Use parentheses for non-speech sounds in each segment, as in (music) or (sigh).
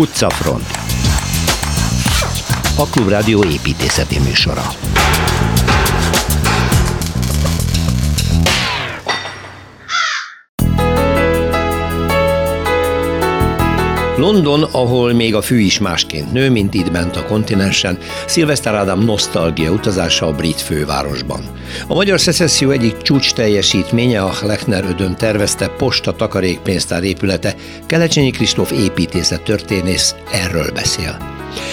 Utcafront. A Klubrádió építészeti műsora London, ahol még a fű is másként nő, mint itt bent a kontinensen, Szilveszter Ádám nosztalgia utazása a brit fővárosban. A Magyar Szecesszió egyik csúcs teljesítménye a Lechner ödön tervezte posta takarékpénztár épülete. Kelecsényi Kristóf építészet történész erről beszél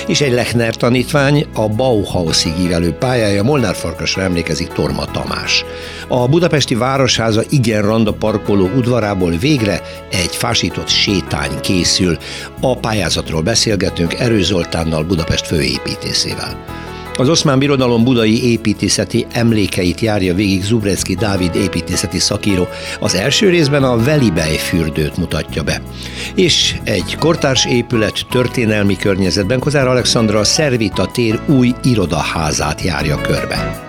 és egy Lechner tanítvány a Bauhausig ívelő pályája Molnár Farkasra emlékezik Torma Tamás. A budapesti Városháza igen randa parkoló udvarából végre egy fásított sétány készül. A pályázatról beszélgetünk Erő Zoltánnal Budapest főépítészével. Az oszmán birodalom budai építészeti emlékeit járja végig Zubrecki Dávid építészeti szakíró. Az első részben a Velibej fürdőt mutatja be. És egy kortárs épület történelmi környezetben Kozár Alexandra a Szervita tér új irodaházát járja körbe.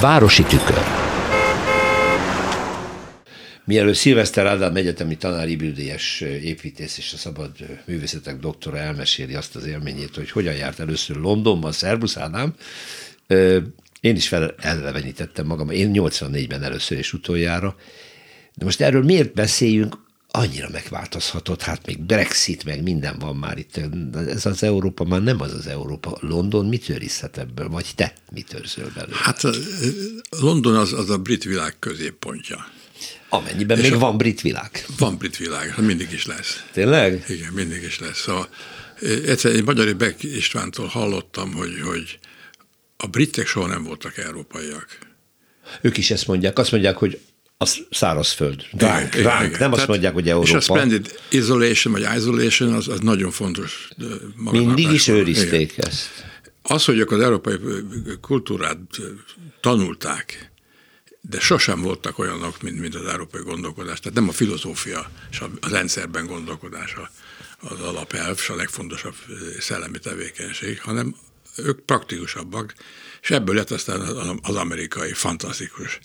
Városi tükör. Mielőtt Szilveszter Ádám egyetemi tanári bildélyes építész és a szabad művészetek doktora elmeséli azt az élményét, hogy hogyan járt először Londonban, Szerbusz Ádám, én is fel elvenítettem magam, én 84-ben először és utoljára, de most erről miért beszéljünk? Annyira megváltozhatott, hát még Brexit, meg minden van már itt. Ez az Európa már nem az az Európa. London mit őrizhet ebből, vagy te mit őrzöl belőle? Hát London az, az a brit világ középpontja. Amennyiben És még a, van brit világ. Van brit világ, mindig is lesz. Tényleg? Igen, mindig is lesz. Szóval, egyszer egy Magyari Beck Istvántól hallottam, hogy, hogy a britek soha nem voltak európaiak. Ők is ezt mondják. Azt mondják, hogy az szárazföld. Ránk, ránk. Igen, nem azt mondják, hogy Európa. És a splendid isolation, vagy isolation, az, az nagyon fontos. Mindig is őrizték igen. ezt. Az, hogy az európai kultúrát tanulták, de sosem voltak olyanok, mint, mint az európai gondolkodás. Tehát nem a filozófia és a, a rendszerben gondolkodása az alapelv, és a legfontosabb szellemi tevékenység, hanem ők praktikusabbak, és ebből lett aztán az amerikai fantasztikus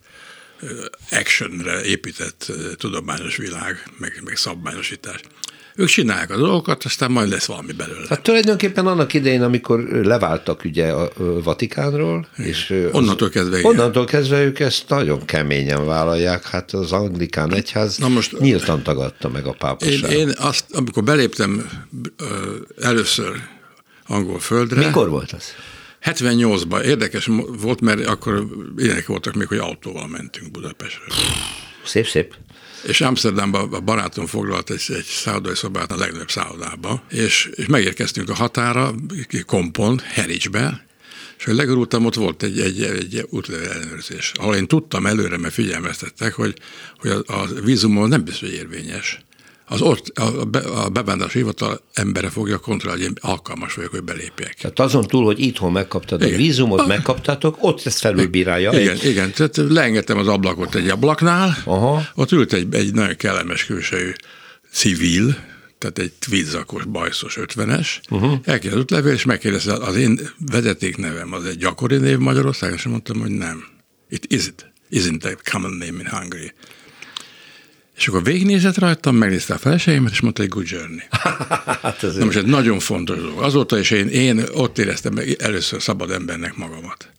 actionre épített tudományos világ, meg, meg szabványosítás. Ők csinálják a dolgokat, aztán majd lesz valami belőle. Hát tulajdonképpen annak idején, amikor leváltak ugye a Vatikánról, igen. és onnantól kezdve, igen. onnantól kezdve ők ezt nagyon keményen vállalják, hát az anglikán egyház Na most, nyíltan tagadta meg a pápaság. Én, én azt, amikor beléptem először angol földre. Mikor volt az? 78-ban érdekes volt, mert akkor ilyenek voltak még, hogy autóval mentünk Budapestről. Szép, szép. És Amsterdamban a barátom foglalt egy, egy szállodai szobát a legnagyobb szállodába, és, és megérkeztünk a határa, Kompon, Hericsbe, és hogy legurultam, ott volt egy, egy, egy útlevél ellenőrzés, ahol én tudtam előre, mert figyelmeztettek, hogy, hogy a, a vízumon nem biztos, hogy érvényes az ott a, be, a bevándorlási hivatal embere fogja kontrollálni, hogy én alkalmas vagyok, hogy belépjek. Tehát azon túl, hogy itthon megkaptad igen. a vízumot, a... megkaptátok, ott ezt felülbírálja. Igen, egy... igen. Tehát leengedtem az ablakot egy ablaknál, Aha. ott ült egy, egy nagyon kellemes külsejű civil, tehát egy tweedzakos, bajszos ötvenes, uh-huh. elkérdezett levél, és megkérdezte, az én vezetéknevem az egy gyakori név Magyarországon, és mondtam, hogy nem. It is it. Isn't a common name in Hungary. És akkor végignézett rajtam, megnézte a feleségemet, és mondta, hogy good journey. (laughs) hát ez Na most egy nagyon fontos dolog. Azóta is én, én ott éreztem meg először szabad embernek magamat.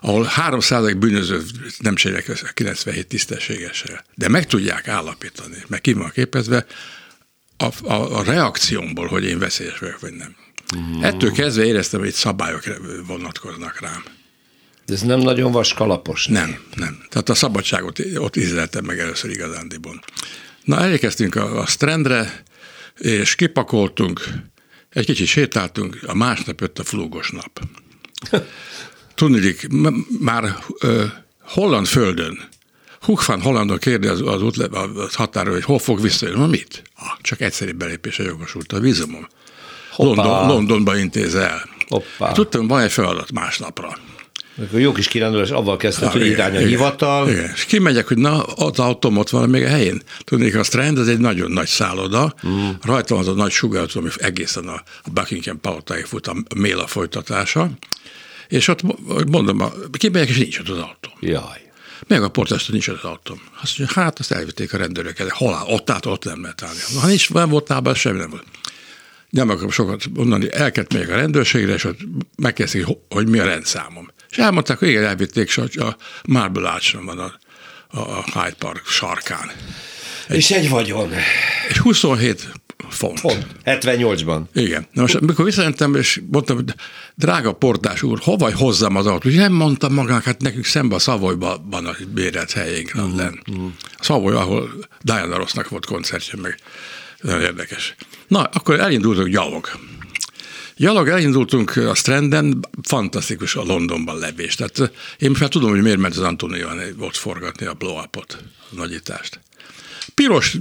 Ahol 300 bűnöző nem cserélek 97 tisztességessel. De meg tudják állapítani, meg ki van képezve a, a, a reakciómból, hogy én veszélyes vagyok, vagy nem. Mm. Ettől kezdve éreztem, hogy itt szabályok vonatkoznak rám. De ez nem nagyon vaskalapos? Nem, nem. Tehát a szabadságot ott ízleltem meg először igazándiból. Na, elérkeztünk a, a strandre, és kipakoltunk, egy kicsit sétáltunk, a másnap jött a flúgos nap. (laughs) Tudnilik, már ö, holland földön, Hukfán Hollandon kérde az, az, útle, az határól, hogy hol fog visszajönni. Na mit? Ah, csak egyszerű belépése jogosult a vízumom. London, Londonba intéz el. Hoppá. Tudtam, van egy feladat másnapra Akkor jó kis kirándulás, avval kezdtem, hogy irány a hivatal. Igen. És kimegyek, hogy na, az autóm ott van még a helyén. Tudnék, a Strand, az egy nagyon nagy szálloda, mm. rajta van az a nagy sugárzó, ami egészen a Buckingham palotáig fut a Méla folytatása, és ott mondom, kimegyek, és nincs ott az autó. Jaj. Meg a portásra nincs az autóm. Azt mondja, hát azt elvitték a rendőrök el, halál, ott át, ott nem lehet állni. Ha nincs, nem volt nába, semmi nem volt. Nem akarom sokat mondani, elkezdett megyek a rendőrségre, és ott megkezdték, hogy mi a rendszámom. És elmondták, hogy igen, elvitték, és a Marble arch van a, a Hyde Park sarkán. Egy, és egy vagyon. Egy 27 font. font. 78-ban. Igen. Na most, amikor visszajöttem, és mondtam, hogy drága portás úr, hova hozzam az autót? Nem mondtam magának, hát nekünk szembe a Szavolyban van a bérelt helyénk. Uh-huh. Uh-huh. Szavoly, ahol Diana Rossnak volt koncertje, meg nagyon érdekes. Na, akkor elindultunk gyalog. Gyalog elindultunk a Stranden, fantasztikus a Londonban levés. Tehát én most már tudom, hogy miért ment az Antonio ott forgatni a blow-upot, a nagyítást. Piros,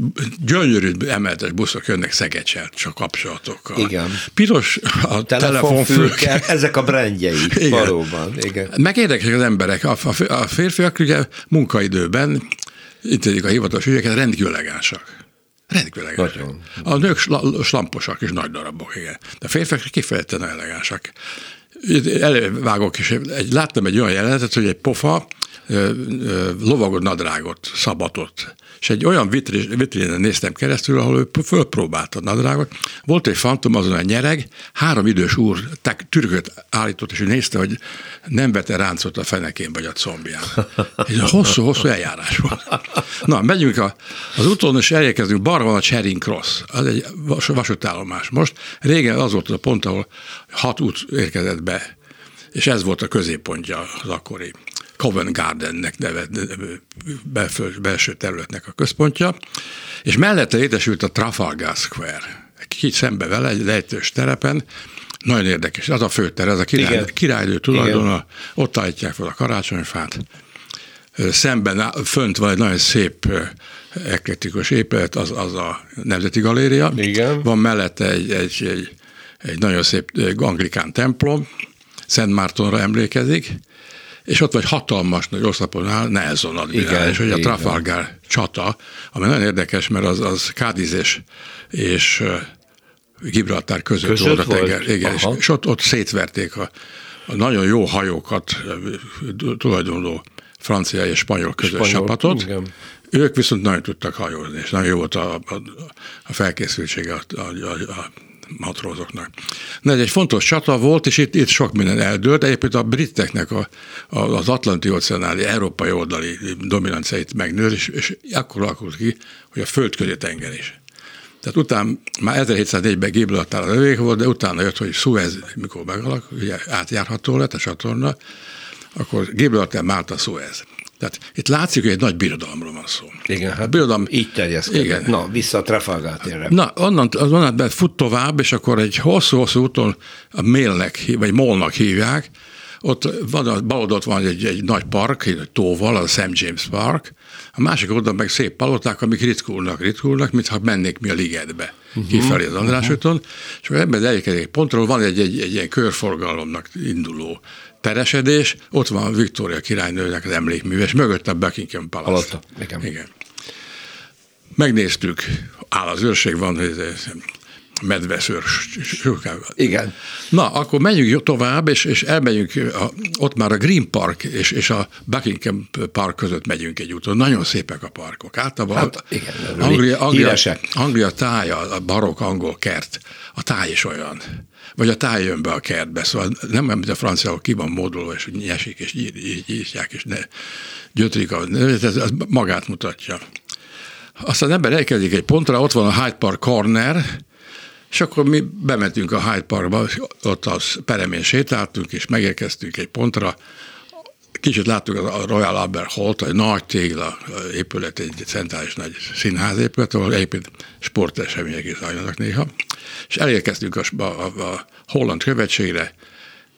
gyönyörű emeletes buszok jönnek Szegecselt, csak kapcsolatokkal. Igen. Piros a telefonfülke. Ezek a brandjei, (laughs) Igen. valóban. Igen. Meg érdekes az emberek. A, a, a férfiak ugye munkaidőben intézik a hivatalos ügyeket, rendkívül elegánsak. Rendkívül elegáns. A nők sl- slamposak és nagy darabok, igen. De a férfiak kifejezetten elegánsak. Elővágok, és egy, láttam egy olyan jelenetet, hogy egy pofa lovagod nadrágot szabatott és egy olyan vitrínen néztem keresztül, ahol ő fölpróbálta a nadrágot. Volt egy fantom, azon a nyereg, három idős úr türköt állított, és ő nézte, hogy nem vette ráncot a fenekén vagy a combján. Ez hosszú-hosszú eljárás volt. Na, megyünk a, az úton, és elérkezünk, balra van a Charing Cross, az egy vas, vasútállomás. Most régen az volt a pont, ahol hat út érkezett be, és ez volt a középpontja az akkori Covent Gardennek neve, belső területnek a központja, és mellette létesült a Trafalgar Square. Kicsit szembe vele, egy lejtős terepen, nagyon érdekes. Az a főter, ez a király, királydő tulajdona, ott állítják fel a karácsonyfát. Szemben fönt van egy nagyon szép eklektikus épület, az, az a Nemzeti Galéria. Igen. Van mellette egy, egy, egy, egy nagyon szép anglikán templom, Szent Mártonra emlékezik, és ott vagy hatalmas nagy oszlopon Nelson admirál, és hogy a Trafalgar csata, ami nagyon érdekes, mert az, az Kádiz és, és Gibraltar között, között volt a tenger. Igen, és, és ott, ott szétverték a, a nagyon jó hajókat tulajdonló francia és spanyol közös spanyol, csapatot. Igen. Ők viszont nagyon tudtak hajózni, és nagyon jó volt a, a, a felkészültsége a, a, a, a matrózoknak. Na, ez egy fontos csata volt, és itt, itt sok minden eldőlt. Egyébként a briteknek a, a, az atlanti óceánáli, európai oldali dominanciáit megnőtt, és, és akkor alakult ki, hogy a földközi tenger is. Tehát utána már 1704-ben Gibraltar a lövék volt, de utána jött, hogy Suez, mikor megalak, ugye átjárható lett a csatorna, akkor Gibraltar, Málta, Suez. Tehát itt látszik, hogy egy nagy birodalomról van szó. Igen, hát birodalom, így terjeszkedik. Igen. Na, vissza a Trafalgar térre. Na, onnan, onnan fut tovább, és akkor egy hosszú-hosszú úton a Mélnek, vagy Molnak hívják, ott van, bal oldalt van egy, egy nagy park, egy tóval, a St. James Park, a másik oldalon meg szép paloták, amik ritkulnak, ritkulnak, mintha mennék mi a ligetbe, uh-huh. kifelé az András uh-huh. és akkor ebben egy pontról van egy, egy, egy ilyen körforgalomnak induló teresedés, ott van Viktória királynőnek az emlékműve, és mögött a Buckingham Palace. Alatta, igen. igen. Megnéztük, áll az őrség van, hogy medveszőr Igen. Na, akkor menjünk tovább, és, és elmegyünk, a, ott már a Green Park és, és a Buckingham Park között megyünk egy úton. Nagyon szépek a parkok. Általában hát, igen, Anglia, Anglia, Anglia tája, a barok angol kert, a táj is olyan vagy a táj jön be a kertbe, szóval nem mint a franciául ki van módolva, és nyesik, és írják, és ne gyötrik, a, ez, ez magát mutatja. Aztán ember elkezdik egy pontra, ott van a Hyde Park Corner, és akkor mi bementünk a Hyde Parkba, ott az peremén sétáltunk, és megérkeztünk egy pontra, Kicsit láttuk a Royal Albert Hall-t, egy nagy tégla épület, egy centrális nagy színházépület, ahol egyébként sportesemények is zajlanak néha. És elérkeztünk a, a, a holland követségre,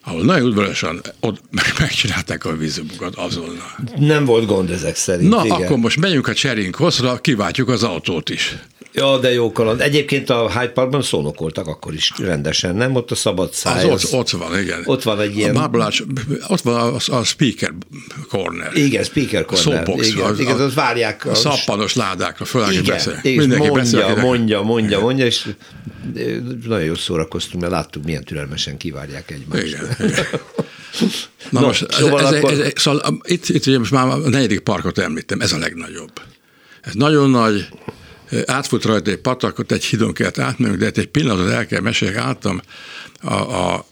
ahol nagyon udvariasan ott megcsinálták a vízumokat azonnal. Nem volt gond ezek szerint. Na, igen. akkor most megyünk a Cserinkhosszra, kiváltjuk az autót is. Ja, de jó kaland. Egyébként a Hyde Parkban szónokoltak akkor is rendesen, nem? Ott a szabad száj. Az, az ott, ott van, igen. Ott van egy ilyen... A Marblás, ott van a, a speaker corner. Igen, speaker corner. Soapbox, igen, a, igen, ott várják. A, a szappanos ládákra föl, igen, beszél. Mindenki mondja, beszél, mondja, mondja, igen. mondja, és nagyon jól szórakoztunk, mert láttuk, milyen türelmesen kivárják egymást. Igen, (laughs) igen. Na no, most, szóval, ez, akkor... ez, ez, szóval itt, itt ugye most már a negyedik parkot említem, ez a legnagyobb. Ez nagyon nagy, átfut rajta egy patakot, egy hidon kellett átmennünk, de egy pillanatot el kell meséljek, álltam, a, a,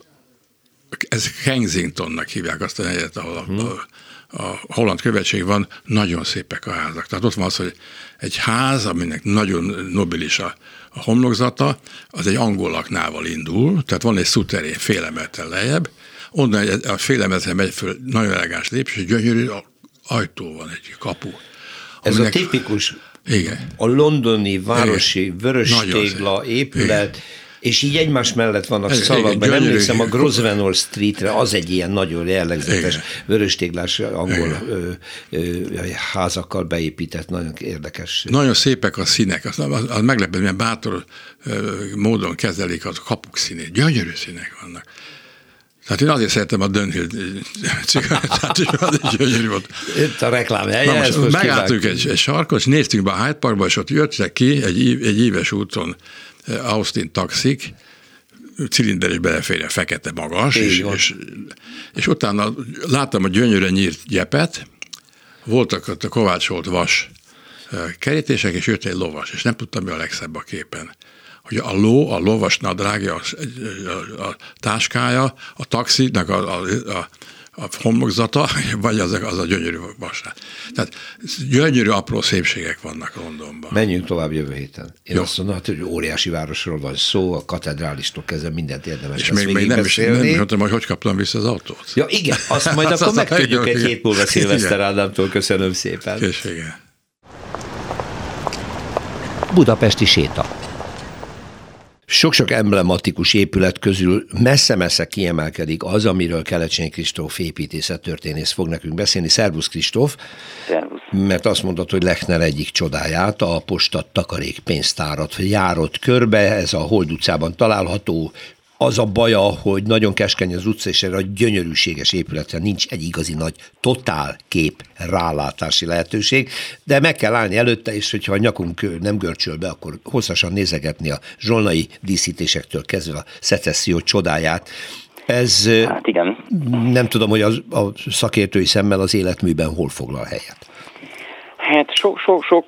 ez Kensingtonnak hívják azt a negyet, ahol a, hmm. a, a holland követség van, nagyon szépek a házak. Tehát ott van az, hogy egy ház, aminek nagyon nobilis a, a homlokzata, az egy angolaknával indul, tehát van egy szuterén fél emeleten lejjebb, onnan a fél emeleten megy föl nagyon elegáns lépés, és gyönyörű ajtó van, egy kapu. Ez a tipikus igen. A londoni városi vörös tégla épület, és így egymás mellett vannak szalagban. Emlékszem, a Grosvenor Streetre az egy ilyen nagyon jellegzetes vöröstéglás angol ö, ö, házakkal beépített, nagyon érdekes. Nagyon szépek a színek, az, az, az meglepő, milyen bátor ö, módon kezelik az kapuk színét. Gyönyörű színek vannak. Tehát én azért szeretem a Dunhill cigarettát, (laughs) és az is gyönyörű volt. Itt a reklám helye. Na most, most megálltunk egy, egy sarkot, és néztünk be a Hyde Parkba, és ott jöttek ki egy, egy éves úton eh, Austin taxik, cilinder is beleférje, fekete magas, és, és, és, utána láttam a gyönyörűen nyírt gyepet, voltak ott a kovácsolt vas eh, kerítések, és jött egy lovas, és nem tudtam, mi a legszebb a képen hogy a ló, a lovas nadrágja, a, a, a táskája, a taxinak a, a, a a homlokzata, (laughs) vagy az, az a gyönyörű vasár. Tehát gyönyörű apró szépségek vannak Londonban. Menjünk tovább jövő héten. Én Jó. azt mondom, hogy óriási városról van szó, a katedrálistól kezdve mindent érdemes És még, még nem is nem mondtam, hogy hogy kaptam vissza az autót. Ja igen, azt majd (laughs) azt akkor megtudjuk (laughs) egy hét múlva Szilveszter Ádámtól. Köszönöm szépen. Köszönöm. Budapesti séta. Sok-sok emblematikus épület közül messze-messze kiemelkedik az, amiről Kelecsényi Kristóf építészettörténész fog nekünk beszélni. Szervusz Kristóf! Szervusz! Mert azt mondod, hogy Lechner egyik csodáját, a posta takarék pénztárat járott körbe, ez a Hold utcában található, az a baja, hogy nagyon keskeny az utca, és erre a gyönyörűséges épületre nincs egy igazi nagy totál kép rálátási lehetőség, de meg kell állni előtte, és hogyha a nyakunk nem görcsöl be, akkor hosszasan nézegetni a zsolnai díszítésektől kezdve a szecesszió csodáját. Ez hát igen. nem tudom, hogy az, a szakértői szemmel az életműben hol foglal helyet. Hát sok, sok, sok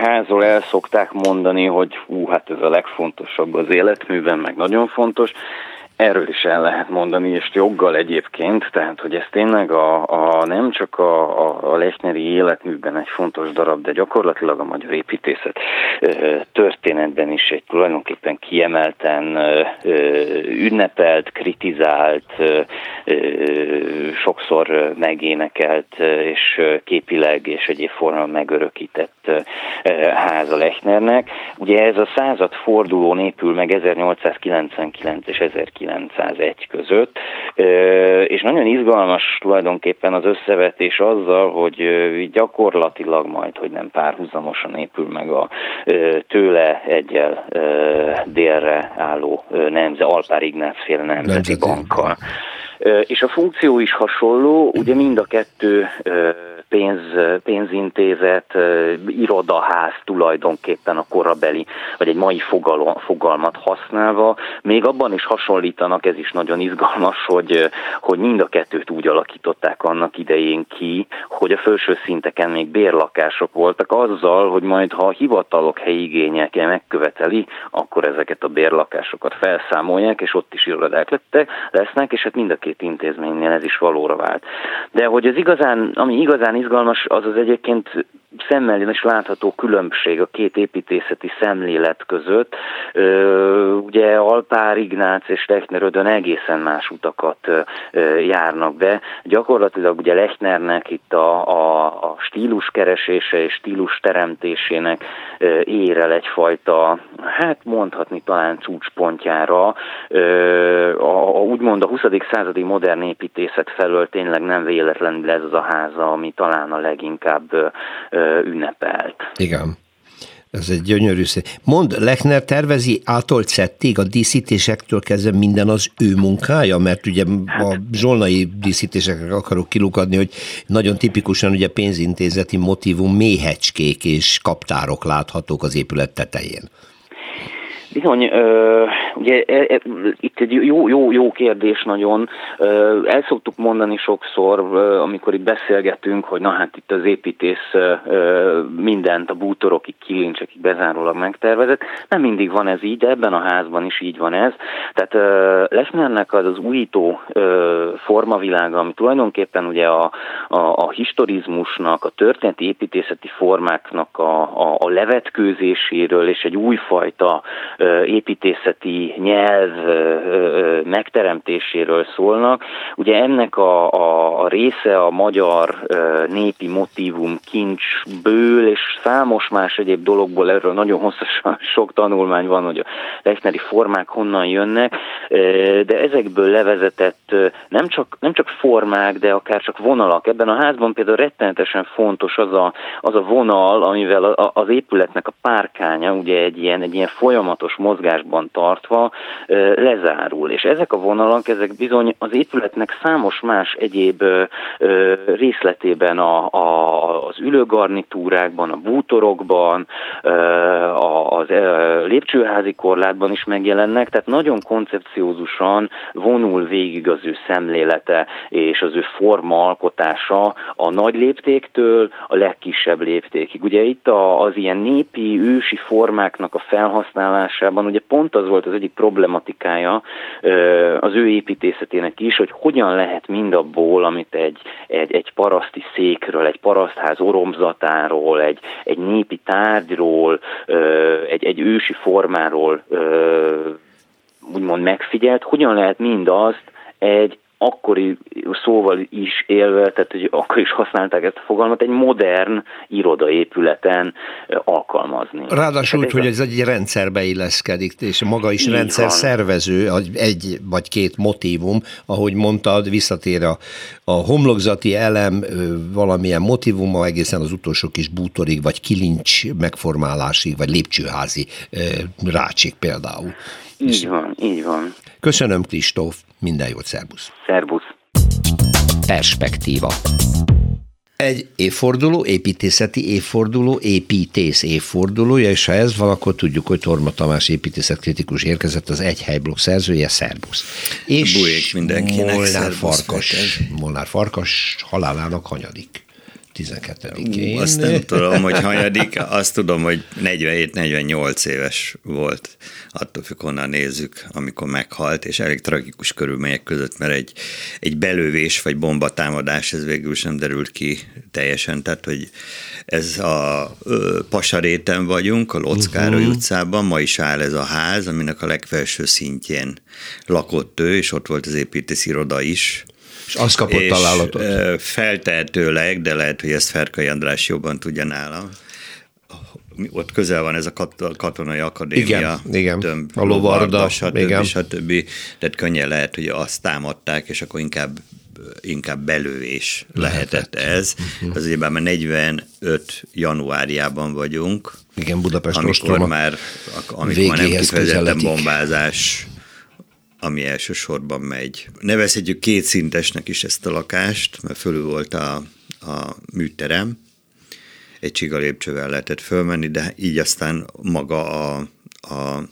házról el szokták mondani, hogy hú, hát ez a legfontosabb az életműben, meg nagyon fontos. Erről is el lehet mondani, és joggal egyébként, tehát hogy ez tényleg a, a nem csak a, a, a Lechneri életműben egy fontos darab, de gyakorlatilag a magyar építészet történetben is egy tulajdonképpen kiemelten ünnepelt, kritizált, sokszor megénekelt és képileg és egyéb formában megörökített háza Lechnernek. Ugye ez a század fordulón épül meg 1899 és 1900 1901 között, és nagyon izgalmas tulajdonképpen az összevetés azzal, hogy gyakorlatilag majd, hogy nem párhuzamosan épül meg a tőle egyel délre álló nemze, Alpár Ignác féle nemzeti bankkal. És a funkció is hasonló, ugye mind a kettő pénz, pénzintézet, irodaház tulajdonképpen a korabeli, vagy egy mai fogalom, fogalmat használva. Még abban is hasonlítanak, ez is nagyon izgalmas, hogy, hogy mind a kettőt úgy alakították annak idején ki, hogy a felső szinteken még bérlakások voltak azzal, hogy majd ha a hivatalok helyi igények megköveteli, akkor ezeket a bérlakásokat felszámolják, és ott is irodák lettek, lesznek, és hát mind a két intézménynél ez is valóra vált. De hogy az igazán, ami igazán izgalmas, az az egyébként szemmel is látható különbség a két építészeti szemlélet között. Ugye Alpár Ignác és Lechner Ödön egészen más utakat járnak be. Gyakorlatilag ugye Lechnernek itt a, a, a stílus keresése és stílus teremtésének ér el egyfajta, hát mondhatni talán csúcspontjára, a, a, úgymond a 20. századi modern építészet felől tényleg nem véletlenül ez az a háza, ami talán a leginkább ünnepelt. Igen. Ez egy gyönyörű szép. Mond, Lechner tervezi ától szettig a díszítésektől kezdve minden az ő munkája? Mert ugye a zsolnai díszítésekre akarok kilukadni, hogy nagyon tipikusan ugye pénzintézeti motivum méhecskék és kaptárok láthatók az épület tetején. Bizony, ugye e, e, itt egy jó, jó, jó kérdés nagyon. El szoktuk mondani sokszor, amikor itt beszélgetünk, hogy na hát itt az építész mindent a bútorokig, kilincsekig bezárólag megtervezett. Nem mindig van ez így, de ebben a házban is így van ez. Tehát Lechnernek az az újító formavilága, ami tulajdonképpen ugye a, a, a historizmusnak, a történeti építészeti formáknak a, a, a levetkőzéséről és egy újfajta építészeti nyelv megteremtéséről szólnak. Ugye ennek a, a, része a magyar népi motivum kincsből, és számos más egyéb dologból erről nagyon hosszasan (laughs) sok tanulmány van, hogy a Lechneri formák honnan jönnek, de ezekből levezetett nem csak, nem csak formák, de akár csak vonalak. Ebben a házban például rettenetesen fontos az a, az a vonal, amivel az épületnek a párkánya, ugye egy ilyen, egy ilyen folyamatos mozgásban tartva lezárul. És ezek a vonalak, ezek bizony az épületnek számos más egyéb részletében, a, a, az ülőgarnitúrákban, a bútorokban, az lépcsőházi korlátban is megjelennek, tehát nagyon koncepciózusan vonul végig az ő szemlélete és az ő forma alkotása a nagy léptéktől a legkisebb léptékig. Ugye itt az ilyen népi, ősi formáknak a felhasználása vonatkozásában ugye pont az volt az egyik problematikája az ő építészetének is, hogy hogyan lehet mindabból, amit egy, egy, egy paraszti székről, egy parasztház oromzatáról, egy, egy népi tárgyról, egy, egy ősi formáról úgymond megfigyelt, hogyan lehet mindazt egy akkori szóval is élve, tehát hogy akkor is használták ezt a fogalmat, egy modern irodaépületen alkalmazni. Ráadásul úgy, hogy ez egy rendszerbe illeszkedik, és maga is rendszer van. szervező, egy vagy két motívum, ahogy mondtad, visszatér a, a homlokzati elem valamilyen motivuma egészen az utolsó kis bútorig, vagy kilincs megformálásig, vagy lépcsőházi rácsik például. Így van, így van. Köszönöm, Kristóf, minden jót, szervusz. Szervusz. Perspektíva. Egy évforduló, építészeti évforduló, építész évfordulója, és ha ez van, akkor tudjuk, hogy Torma Tamás építészetkritikus érkezett az egy helyblokk szerzője, szervusz. És Bujék mindenkinek, Molnár Farkas, Molnár Farkas halálának hanyadik. 12-én. Azt nem tudom, hogy hanyadik, azt tudom, hogy 47-48 éves volt, attól függ, honnan nézzük, amikor meghalt, és elég tragikus körülmények között, mert egy, egy belővés vagy bombatámadás, ez végül sem derült ki teljesen, tehát, hogy ez a ö, Pasaréten vagyunk, a Lockároly uh-huh. utcában, ma is áll ez a ház, aminek a legfelső szintjén lakott ő, és ott volt az építész iroda is, és azt kapott és találatot. Feltehetőleg, de lehet, hogy ezt Ferkai András jobban tudja nálam, ott közel van ez a katonai akadémia. Igen, igen. Tömb, a lovarda, stb. Igen. stb. Tehát könnyen lehet, hogy azt támadták, és akkor inkább inkább belőés lehetett, lehetett ez. Uh-huh. Az ugye már 45 januárjában vagyunk. Igen, Budapest amikor ostroma már, amikor már nem kifejezetten bombázás ami elsősorban megy. Nevezhetjük kétszintesnek is ezt a lakást, mert fölül volt a, a műterem, egy csiga lépcsővel lehetett fölmenni, de így aztán maga a, a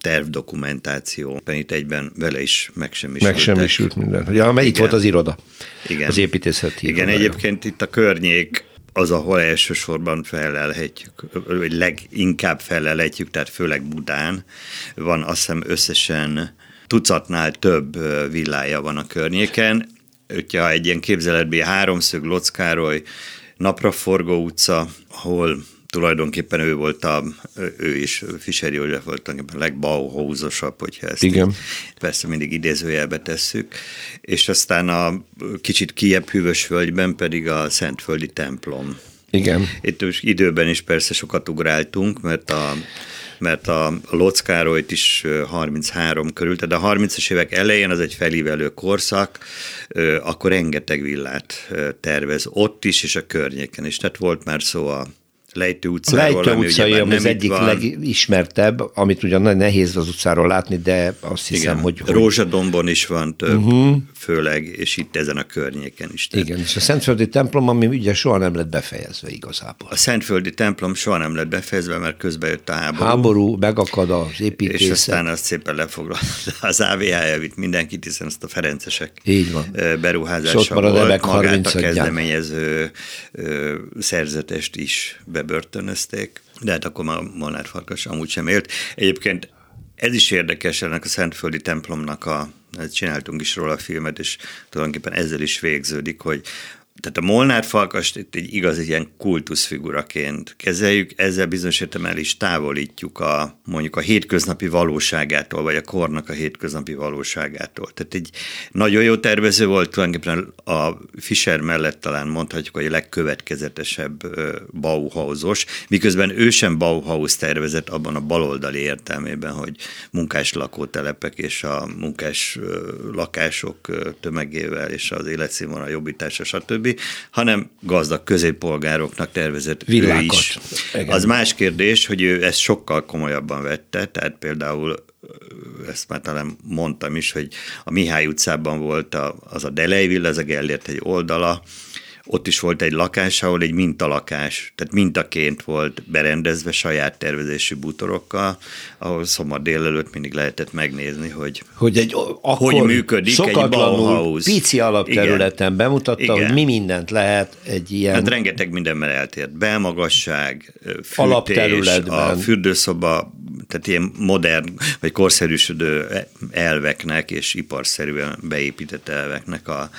tervdokumentáció itt egyben vele is megsemmisült. Megsemmisült minden. Ja, mert itt volt az iroda. Igen. Az építészeti Igen, iroda. egyébként itt a környék az, ahol elsősorban felelhetjük, vagy leginkább felelhetjük, tehát főleg Budán. Van azt hiszem összesen tucatnál több villája van a környéken. Hogyha egy ilyen képzeletbé háromszög Lockároly, Napraforgó utca, ahol tulajdonképpen ő volt a, ő is, Fischer József volt tulajdonképpen a legbauhausosabb, hogyha ezt Igen. Így, persze mindig idézőjelbe tesszük, és aztán a kicsit kiebb hűvös völgyben pedig a Szentföldi templom. Igen. Itt most időben is persze sokat ugráltunk, mert a mert a Locz Károlyt is 33 körül, tehát a 30-as évek elején az egy felívelő korszak, akkor rengeteg villát tervez ott is, és a környéken is. Tehát volt már szó a Lejtő utcáról. Lejtő utcai ami az egyik van. legismertebb, amit ugyan nagyon nehéz az utcáról látni, de azt hiszem, Igen. hogy... Rózsadombon is van több, uh-huh. főleg, és itt ezen a környéken is. Tehát. Igen, és a Szentföldi templom, ami ugye soha nem lett befejezve igazából. A Szentföldi templom soha nem lett befejezve, mert közben jött a háború. Háború, megakad az építészet. És aztán azt szépen lefoglalt az AVH elvitt mindenkit, hiszen azt a Ferencesek Így van. beruházása volt, magát a kezdeményező szerzetest is be bebörtönözték, de hát akkor már Molnár Farkas amúgy sem élt. Egyébként ez is érdekes ennek a Szentföldi templomnak a, csináltunk is róla a filmet, és tulajdonképpen ezzel is végződik, hogy tehát a Molnár Falkast itt egy igaz ilyen kultuszfiguraként kezeljük, ezzel bizonyos értelemben is távolítjuk a mondjuk a hétköznapi valóságától, vagy a kornak a hétköznapi valóságától. Tehát egy nagyon jó tervező volt, tulajdonképpen a Fischer mellett talán mondhatjuk, hogy a legkövetkezetesebb Bauhausos, miközben ő sem Bauhaus tervezett abban a baloldali értelmében, hogy munkás lakótelepek és a munkás lakások tömegével és az életszínvonal jobbítása, stb hanem gazdag középpolgároknak tervezett Villákat. ő is. Igen. Az más kérdés, hogy ő ezt sokkal komolyabban vette, tehát például ezt már talán mondtam is, hogy a Mihály utcában volt a, az a Delej Villa, ez a Gellért egy oldala, ott is volt egy lakás, ahol egy mintalakás, tehát mintaként volt berendezve saját tervezésű bútorokkal, ahol szombat délelőtt mindig lehetett megnézni, hogy hogy, egy, akkor hogy működik egy Bauhaus. pici alapterületen Igen. bemutatta, Igen. hogy mi mindent lehet egy ilyen... Hát rengeteg mindenben eltért. Belmagasság, fűtés, a fürdőszoba, tehát ilyen modern vagy korszerűsödő elveknek és iparszerűen beépített elveknek a,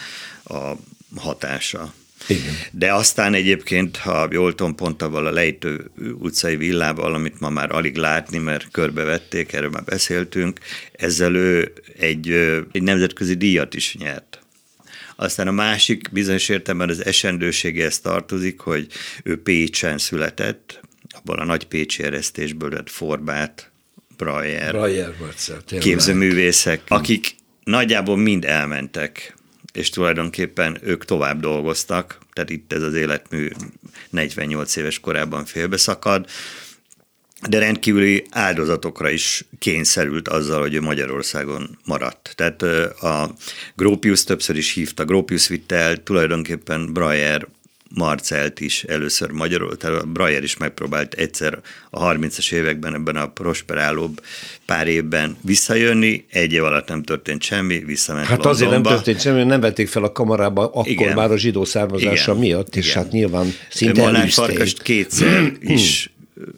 a hatása. Igen. De aztán egyébként, ha jól tudom, pont avval a Lejtő utcai villával, amit ma már alig látni, mert körbevették, erről már beszéltünk, ezzel ő egy, egy nemzetközi díjat is nyert. Aztán a másik bizonyos értelemben az esendőségéhez tartozik, hogy ő Pécsen született, abból a nagy pécsi eresztésből lett Forbát, Breyer, Breyer képzőművészek, akik nagyjából mind elmentek és tulajdonképpen ők tovább dolgoztak, tehát itt ez az életmű 48 éves korában félbeszakad, de rendkívüli áldozatokra is kényszerült azzal, hogy ő Magyarországon maradt. Tehát a Gropius többször is hívta, Gropius vitte el tulajdonképpen Breyer Marcelt is először magyarul, tehát Brajer is megpróbált egyszer a 30-as években ebben a prosperálóbb pár évben visszajönni, egy év alatt nem történt semmi, visszament Hát Londonba. azért nem történt semmi, nem vették fel a kamarába akkor Igen. már a zsidó származása Igen. miatt, és Igen. hát nyilván szinte elűzték. kétszer (clears throat) is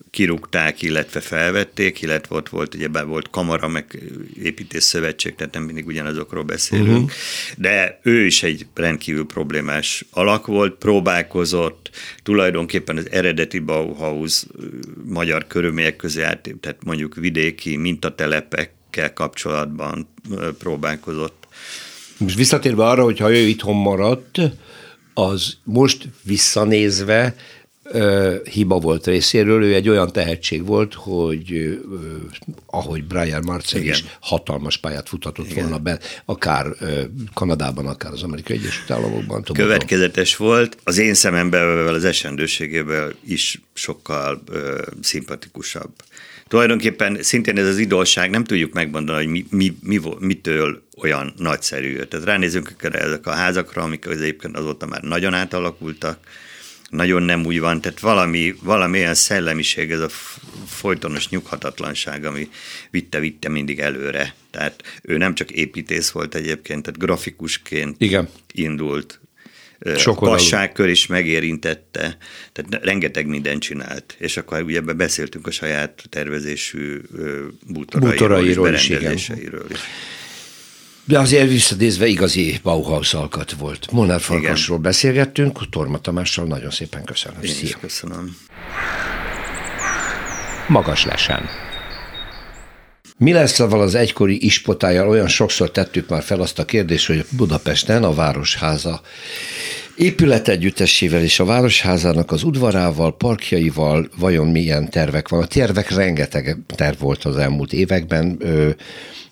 kirúgták, illetve felvették, illetve ott volt, ugye volt kamara, meg építés szövetség, tehát nem mindig ugyanazokról beszélünk, uh-huh. de ő is egy rendkívül problémás alak volt, próbálkozott, tulajdonképpen az eredeti Bauhaus magyar körülmények közé át, tehát mondjuk vidéki mintatelepekkel kapcsolatban próbálkozott. Most visszatérve arra, hogy ha ő itthon maradt, az most visszanézve hiba volt részéről. Ő egy olyan tehetség volt, hogy ahogy Brian Marcel is hatalmas pályát futhatott Igen. volna be, akár Kanadában, akár az Amerikai Egyesült Államokban. Következetes volt. Az én szememben az esendőségével is sokkal ö, szimpatikusabb. Tulajdonképpen szintén ez az idolság, nem tudjuk megmondani, hogy mi, mi, mi, mitől olyan nagyszerű. Tehát ránézünk ezek a házakra, amik az egyébként azóta már nagyon átalakultak, nagyon nem úgy van, tehát valami, valami olyan szellemiség, ez a folytonos nyughatatlanság, ami vitte-vitte mindig előre. Tehát ő nem csak építész volt egyébként, tehát grafikusként Igen. indult, passágkör is megérintette, tehát rengeteg mindent csinált. És akkor ugye beszéltünk a saját tervezésű bútorairól, bútorairól és berendezéseiről is. is. De azért visszadézve igazi Bauhaus alkat volt. Molnár Farkasról beszélgettünk, Torma Tamással nagyon szépen köszönöm. Én Szia. köszönöm. Magas lesen. Mi lesz avval az egykori ispotájjal? Olyan sokszor tettük már fel azt a kérdést, hogy Budapesten a Városháza épületegyüttesével és a Városházának az udvarával, parkjaival vajon milyen tervek van? A tervek rengeteg terv volt az elmúlt években.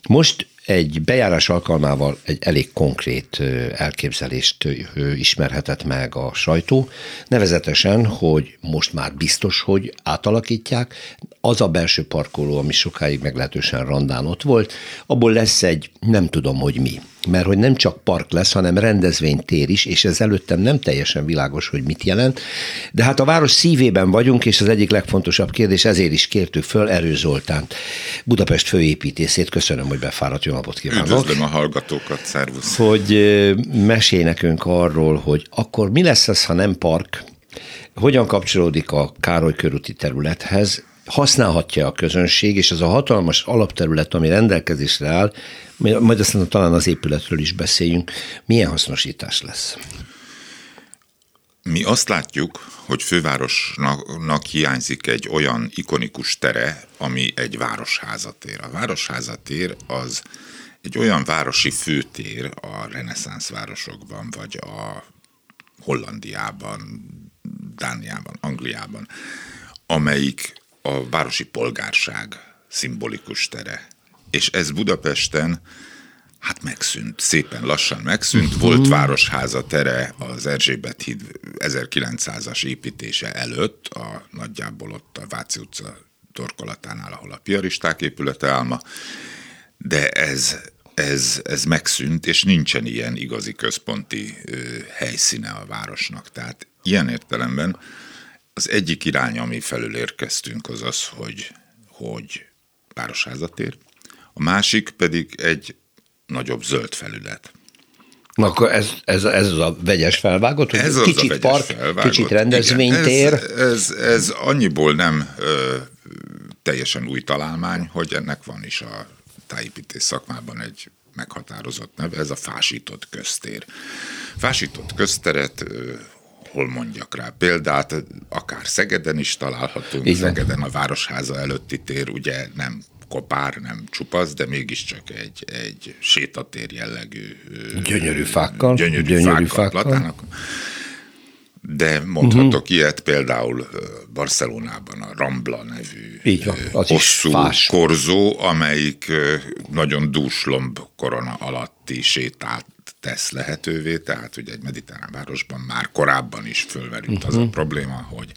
Most egy bejárás alkalmával egy elég konkrét elképzelést ismerhetett meg a sajtó, nevezetesen, hogy most már biztos, hogy átalakítják, az a belső parkoló, ami sokáig meglehetősen randán ott volt, abból lesz egy, nem tudom, hogy mi mert hogy nem csak park lesz, hanem rendezvénytér is, és ez előttem nem teljesen világos, hogy mit jelent. De hát a város szívében vagyunk, és az egyik legfontosabb kérdés, ezért is kértük föl Erő Zoltánt, Budapest főépítészét. Köszönöm, hogy befáradt, jó napot kívánok. Üdvözlöm a hallgatókat, szervusz. Hogy mesélj nekünk arról, hogy akkor mi lesz ez, ha nem park, hogyan kapcsolódik a Károly körúti területhez, használhatja a közönség, és ez a hatalmas alapterület, ami rendelkezésre áll, majd aztán talán az épületről is beszéljünk, milyen hasznosítás lesz? Mi azt látjuk, hogy fővárosnak hiányzik egy olyan ikonikus tere, ami egy városházatér. A városházatér az egy olyan városi főtér a reneszánsz városokban, vagy a Hollandiában, Dániában, Angliában, amelyik a városi polgárság szimbolikus tere. És ez Budapesten hát megszűnt, szépen lassan megszűnt. Mhm. Volt Városháza tere az Erzsébet híd 1900-as építése előtt, a nagyjából ott a Váci utca torkolatánál, ahol a piaristák épülete álma, de ez, ez, ez megszűnt, és nincsen ilyen igazi központi ö, helyszíne a városnak. Tehát ilyen értelemben az egyik irány, ami felül érkeztünk, az az, hogy, hogy városházatér, a másik pedig egy nagyobb zöld felület. Na akkor ez, ez, ez az a vegyes felvágott, hogy ez kicsit az park, felvágott. kicsit rendezvénytér. Igen, ez, ez, ez annyiból nem ö, teljesen új találmány, hogy ennek van is a tájépítés szakmában egy meghatározott neve, ez a fásított köztér. Fásított közteret hol mondjak rá példát, akár Szegeden is találhatunk, Igen. Szegeden a Városháza előtti tér ugye nem kopár, nem csupasz, de mégiscsak egy, egy sétatér jellegű. Gyönyörű fákkal. Gyönyörű, gyönyörű fákkal. fákkal. De mondhatok uh-huh. ilyet például Barcelonában a Rambla nevű Így van, az hosszú korzó, amelyik nagyon dúslomb korona alatti sétát tesz lehetővé, tehát ugye egy mediterrán városban már korábban is fölmerült uh-huh. az a mhm. probléma, hogy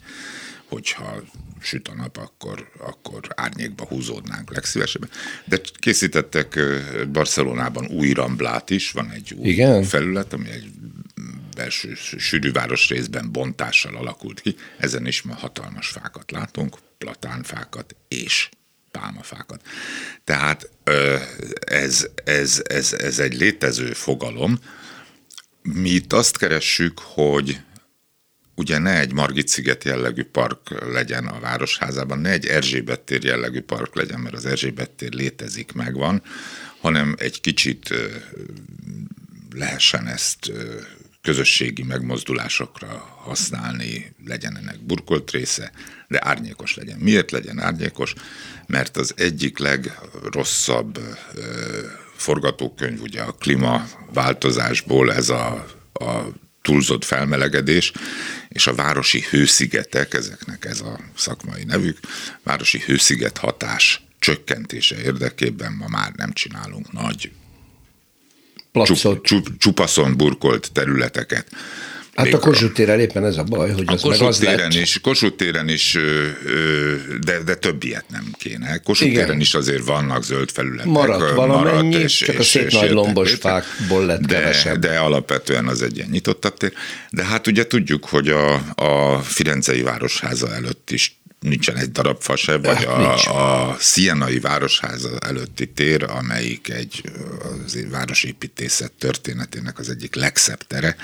hogyha süt a nap, akkor, akkor árnyékba húzódnánk legszívesebben. De készítettek Barcelonában új ramblát is, van egy új Igen? felület, ami egy belső sűrűváros részben bontással alakult ki. Ezen is ma hatalmas fákat látunk, platánfákat és pálmafákat. Tehát ez, ez, ez, ez egy létező fogalom. Mi itt azt keressük, hogy ugye ne egy Margit sziget jellegű park legyen a Városházában, ne egy Erzsébet tér jellegű park legyen, mert az Erzsébet tér létezik, megvan, hanem egy kicsit lehessen ezt közösségi megmozdulásokra használni, legyen ennek burkolt része, de árnyékos legyen. Miért legyen árnyékos? Mert az egyik legrosszabb forgatókönyv ugye a klímaváltozásból ez a, a túlzott felmelegedés, és a városi hőszigetek, ezeknek ez a szakmai nevük, városi hősziget hatás csökkentése érdekében ma már nem csinálunk nagy csup, csup, csupaszon burkolt területeket. Hát a Kossuth téren éppen ez a baj, hogy a az meg az téren lett. Is, Kossuth téren is, de, de több ilyet nem kéne. Kossuth Igen. téren is azért vannak zöld felületek. Maradt valamennyi, maradt, és, csak és, a szép és nagy lombos fákból lett de, kevesebb. De alapvetően az egy ilyen nyitottabb tér. De hát ugye tudjuk, hogy a, a Firenzei Városháza előtt is nincsen egy darab fa se, vagy a, a Szienai Városháza előtti tér, amelyik egy az városépítészet történetének az egyik legszebb tere,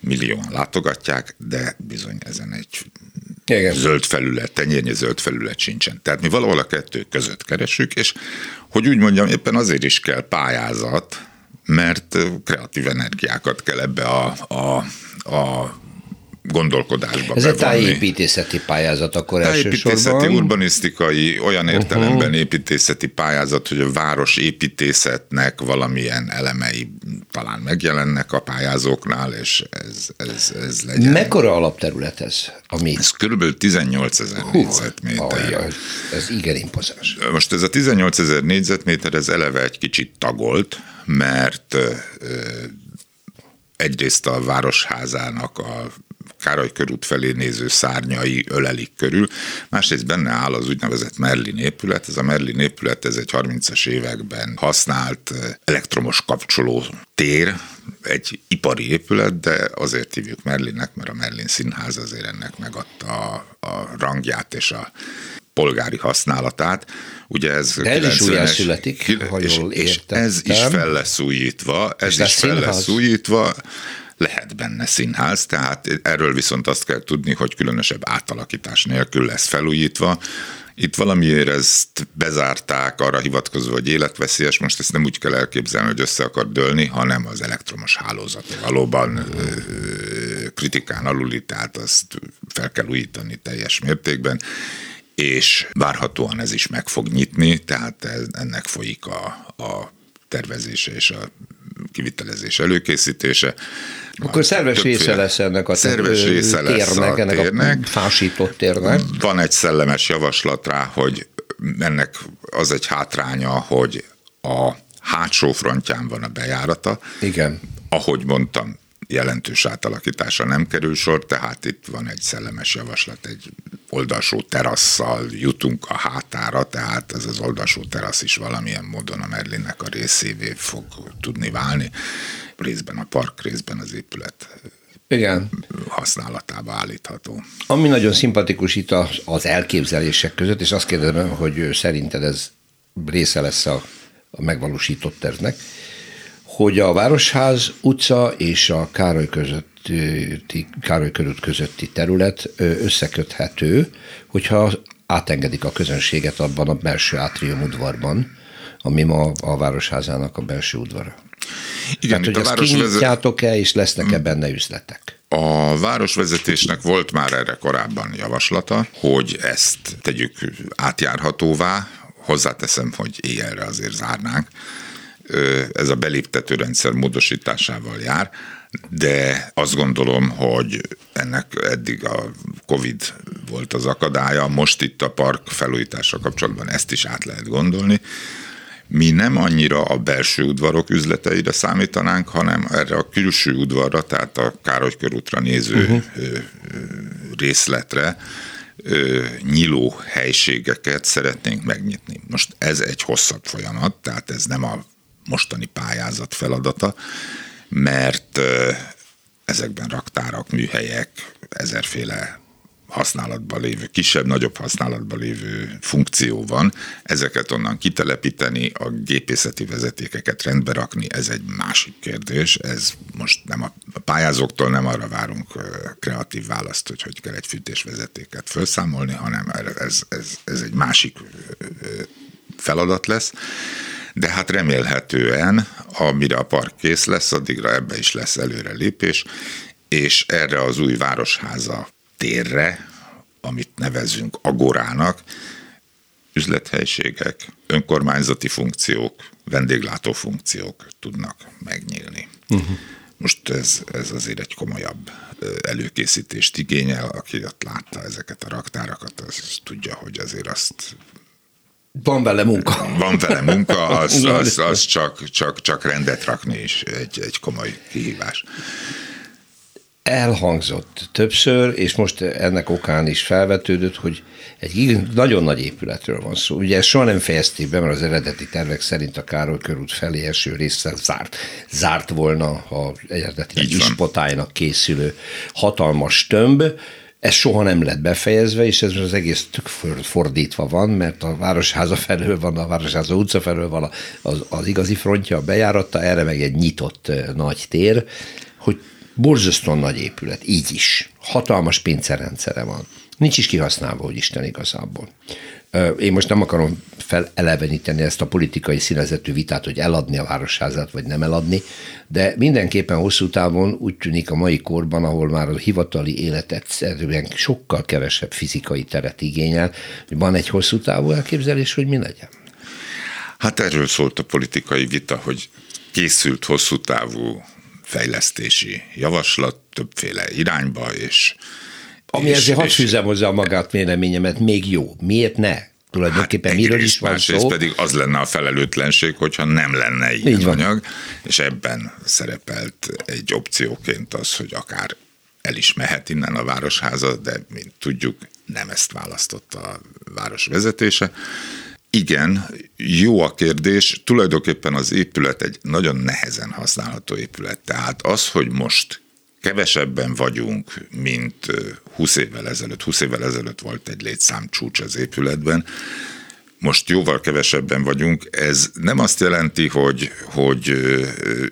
millióan látogatják, de bizony ezen egy Igen. zöld felület, tenyérnyi zöld felület sincsen. Tehát mi valahol a kettő között keresünk, és hogy úgy mondjam, éppen azért is kell pályázat, mert kreatív energiákat kell ebbe a, a, a gondolkodásba Ez bevonni. egy tájépítészeti pályázat akkor Tájépítészeti, elsősorban. urbanisztikai, olyan értelemben uh-huh. építészeti pályázat, hogy a város építészetnek valamilyen elemei talán megjelennek a pályázóknál, és ez, ez, ez legyen. Mekkora alapterület ez? Ami... Ez körülbelül 18 ezer négyzetméter. Ajaj, ez igen impozáns. Most ez a 18 ezer négyzetméter, ez eleve egy kicsit tagolt, mert egyrészt a városházának a Károly körút felé néző szárnyai ölelik körül, másrészt benne áll az úgynevezett Merlin épület. Ez a Merlin épület, ez egy 30-as években használt elektromos kapcsoló tér, egy ipari épület, de azért hívjuk Merlinnek, mert a Merlin színház azért ennek megadta a, a rangját és a polgári használatát. Ugye ez De ez is újjá születik, ha és, jól és értettem. ez is fel lesz újítva, ez És is fel lesz újítva, lehet benne színház, tehát erről viszont azt kell tudni, hogy különösebb átalakítás nélkül lesz felújítva. Itt valamiért ezt bezárták, arra hivatkozva, hogy életveszélyes, most ezt nem úgy kell elképzelni, hogy össze akar dőlni, hanem az elektromos hálózat valóban kritikán aluli, tehát azt fel kell újítani teljes mértékben, és várhatóan ez is meg fog nyitni, tehát ennek folyik a, a tervezése és a kivitelezés előkészítése. Akkor szerves része lesz ennek a szerves része lesz térnek, a ennek térnek. a fásított térnek. Van egy szellemes javaslat rá, hogy ennek az egy hátránya, hogy a hátsó frontján van a bejárata. Igen. Ahogy mondtam, jelentős átalakításra nem kerül sor, tehát itt van egy szellemes javaslat, egy oldalsó terasszal jutunk a hátára, tehát ez az oldalsó terasz is valamilyen módon a Merlinnek a részévé fog tudni válni. Részben a park, részben az épület Igen. használatába állítható. Ami nagyon szimpatikus itt az, az elképzelések között, és azt kérdezem, hogy szerinted ez része lesz a, a megvalósított tervnek, hogy a Városház utca és a Károly közötti, Károly körút közötti terület összeköthető, hogyha átengedik a közönséget abban a belső átrium udvarban, ami ma a Városházának a belső udvara. Igen, Tehát, hogy a városvezet... kinyitjátok-e, és lesznek-e benne üzletek? A városvezetésnek volt már erre korábban javaslata, hogy ezt tegyük átjárhatóvá, hozzáteszem, hogy éjjelre azért zárnánk. Ez a beléptető rendszer módosításával jár, de azt gondolom, hogy ennek eddig a Covid volt az akadálya, most itt a park felújítása kapcsolatban ezt is át lehet gondolni. Mi nem annyira a belső udvarok üzleteire számítanánk, hanem erre a külső udvarra, tehát a Károly körútra néző uh-huh. részletre nyíló helységeket szeretnénk megnyitni. Most ez egy hosszabb folyamat, tehát ez nem a mostani pályázat feladata, mert ezekben raktárak, műhelyek, ezerféle használatban lévő, kisebb-nagyobb használatban lévő funkció van, ezeket onnan kitelepíteni, a gépészeti vezetékeket rendbe rakni, ez egy másik kérdés, ez most nem a, pályázóktól nem arra várunk kreatív választ, hogy hogy kell egy fűtésvezetéket felszámolni, hanem ez, ez, ez egy másik feladat lesz. De hát remélhetően, amire a park kész lesz, addigra ebbe is lesz előrelépés, és erre az új városháza térre, amit nevezünk agorának, üzlethelyiségek, önkormányzati funkciók, vendéglátó funkciók tudnak megnyílni. Uh-huh. Most ez, ez azért egy komolyabb előkészítést igényel, aki ott látta ezeket a raktárakat, az tudja, hogy azért azt Van vele munka. van vele munka, az, az, az csak, csak, csak rendet rakni is egy, egy komoly kihívás. elhangzott többször, és most ennek okán is felvetődött, hogy egy nagyon nagy épületről van szó. Ugye ezt soha nem fejezték be, mert az eredeti tervek szerint a Károly körút felé eső része zárt, zárt volna a eredeti Így van. ispotálynak készülő hatalmas tömb, ez soha nem lett befejezve, és ez az egész tök for- fordítva van, mert a Városháza felől van, a Városháza utca felől van az, az igazi frontja, a bejárata, erre meg egy nyitott nagy tér, hogy borzasztóan nagy épület, így is. Hatalmas pincerendszere van. Nincs is kihasználva, hogy Isten igazából. Én most nem akarom feleleveníteni ezt a politikai színezetű vitát, hogy eladni a városházát, vagy nem eladni, de mindenképpen hosszú távon úgy tűnik a mai korban, ahol már a hivatali élet egyszerűen sokkal kevesebb fizikai teret igényel, hogy van egy hosszú távú elképzelés, hogy mi legyen. Hát erről szólt a politikai vita, hogy készült hosszú távú fejlesztési javaslat többféle irányba, és ami és, ezért hadd fűzem hozzá a magát véleményemet, még jó. Miért ne? Tulajdonképpen hát miről is van szó. pedig az lenne a felelőtlenség, hogyha nem lenne ilyen Így van. anyag, és ebben szerepelt egy opcióként az, hogy akár el is mehet innen a városháza, de mint tudjuk, nem ezt választotta a város vezetése. Igen, jó a kérdés. Tulajdonképpen az épület egy nagyon nehezen használható épület. Tehát az, hogy most kevesebben vagyunk, mint 20 évvel ezelőtt. 20 évvel ezelőtt volt egy létszámcsúcs az épületben, most jóval kevesebben vagyunk. Ez nem azt jelenti, hogy, hogy